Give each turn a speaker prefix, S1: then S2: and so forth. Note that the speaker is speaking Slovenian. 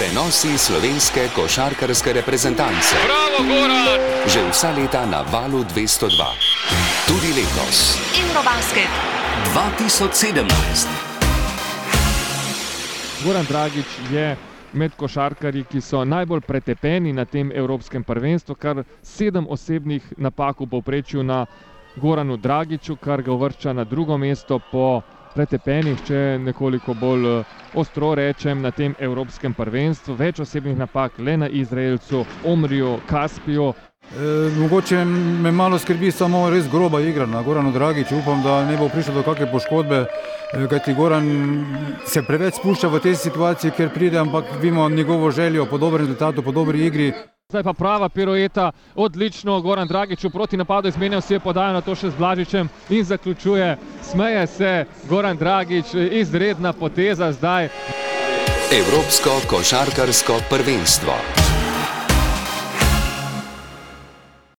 S1: Prenosi slovenske košarkarske reprezentance.
S2: Bravo, Goran!
S1: Že vsa leta na valu 202. Tudi letos.
S3: Eurobasket.
S1: 2017.
S4: Goran Dragič je med košarkarji, ki so najbolj pretepeni na tem evropskem prvenstvu, kar sedem osebnih napak v povprečju na Goranu Dragiču, kar ga uvršča na drugo mesto po pretepenih, če nekoliko bolj eh, ostro rečem, na tem evropskem prvenstvu. Več osebnih napak le na Izraelcu, Omriju, Kaspiju.
S5: E, mogoče me malo skrbi samo res groba igra na Goranu Dragiču. Upam, da ne bo prišlo do kakšne poškodbe, e, kajti Goran se preveč spušča v tej situaciji, ker pride, ampak vidimo njegovo željo po dobrem rezultatu, po dobri igri.
S4: Zdaj pa prava pirueta, odlično, Goran Dragič v proti napadu izmenjal si je podajo na to še z Blažičem in zaključuje. Smeje se Goran Dragič, izredna poteza zdaj.
S1: Evropsko košarkarsko prvenstvo.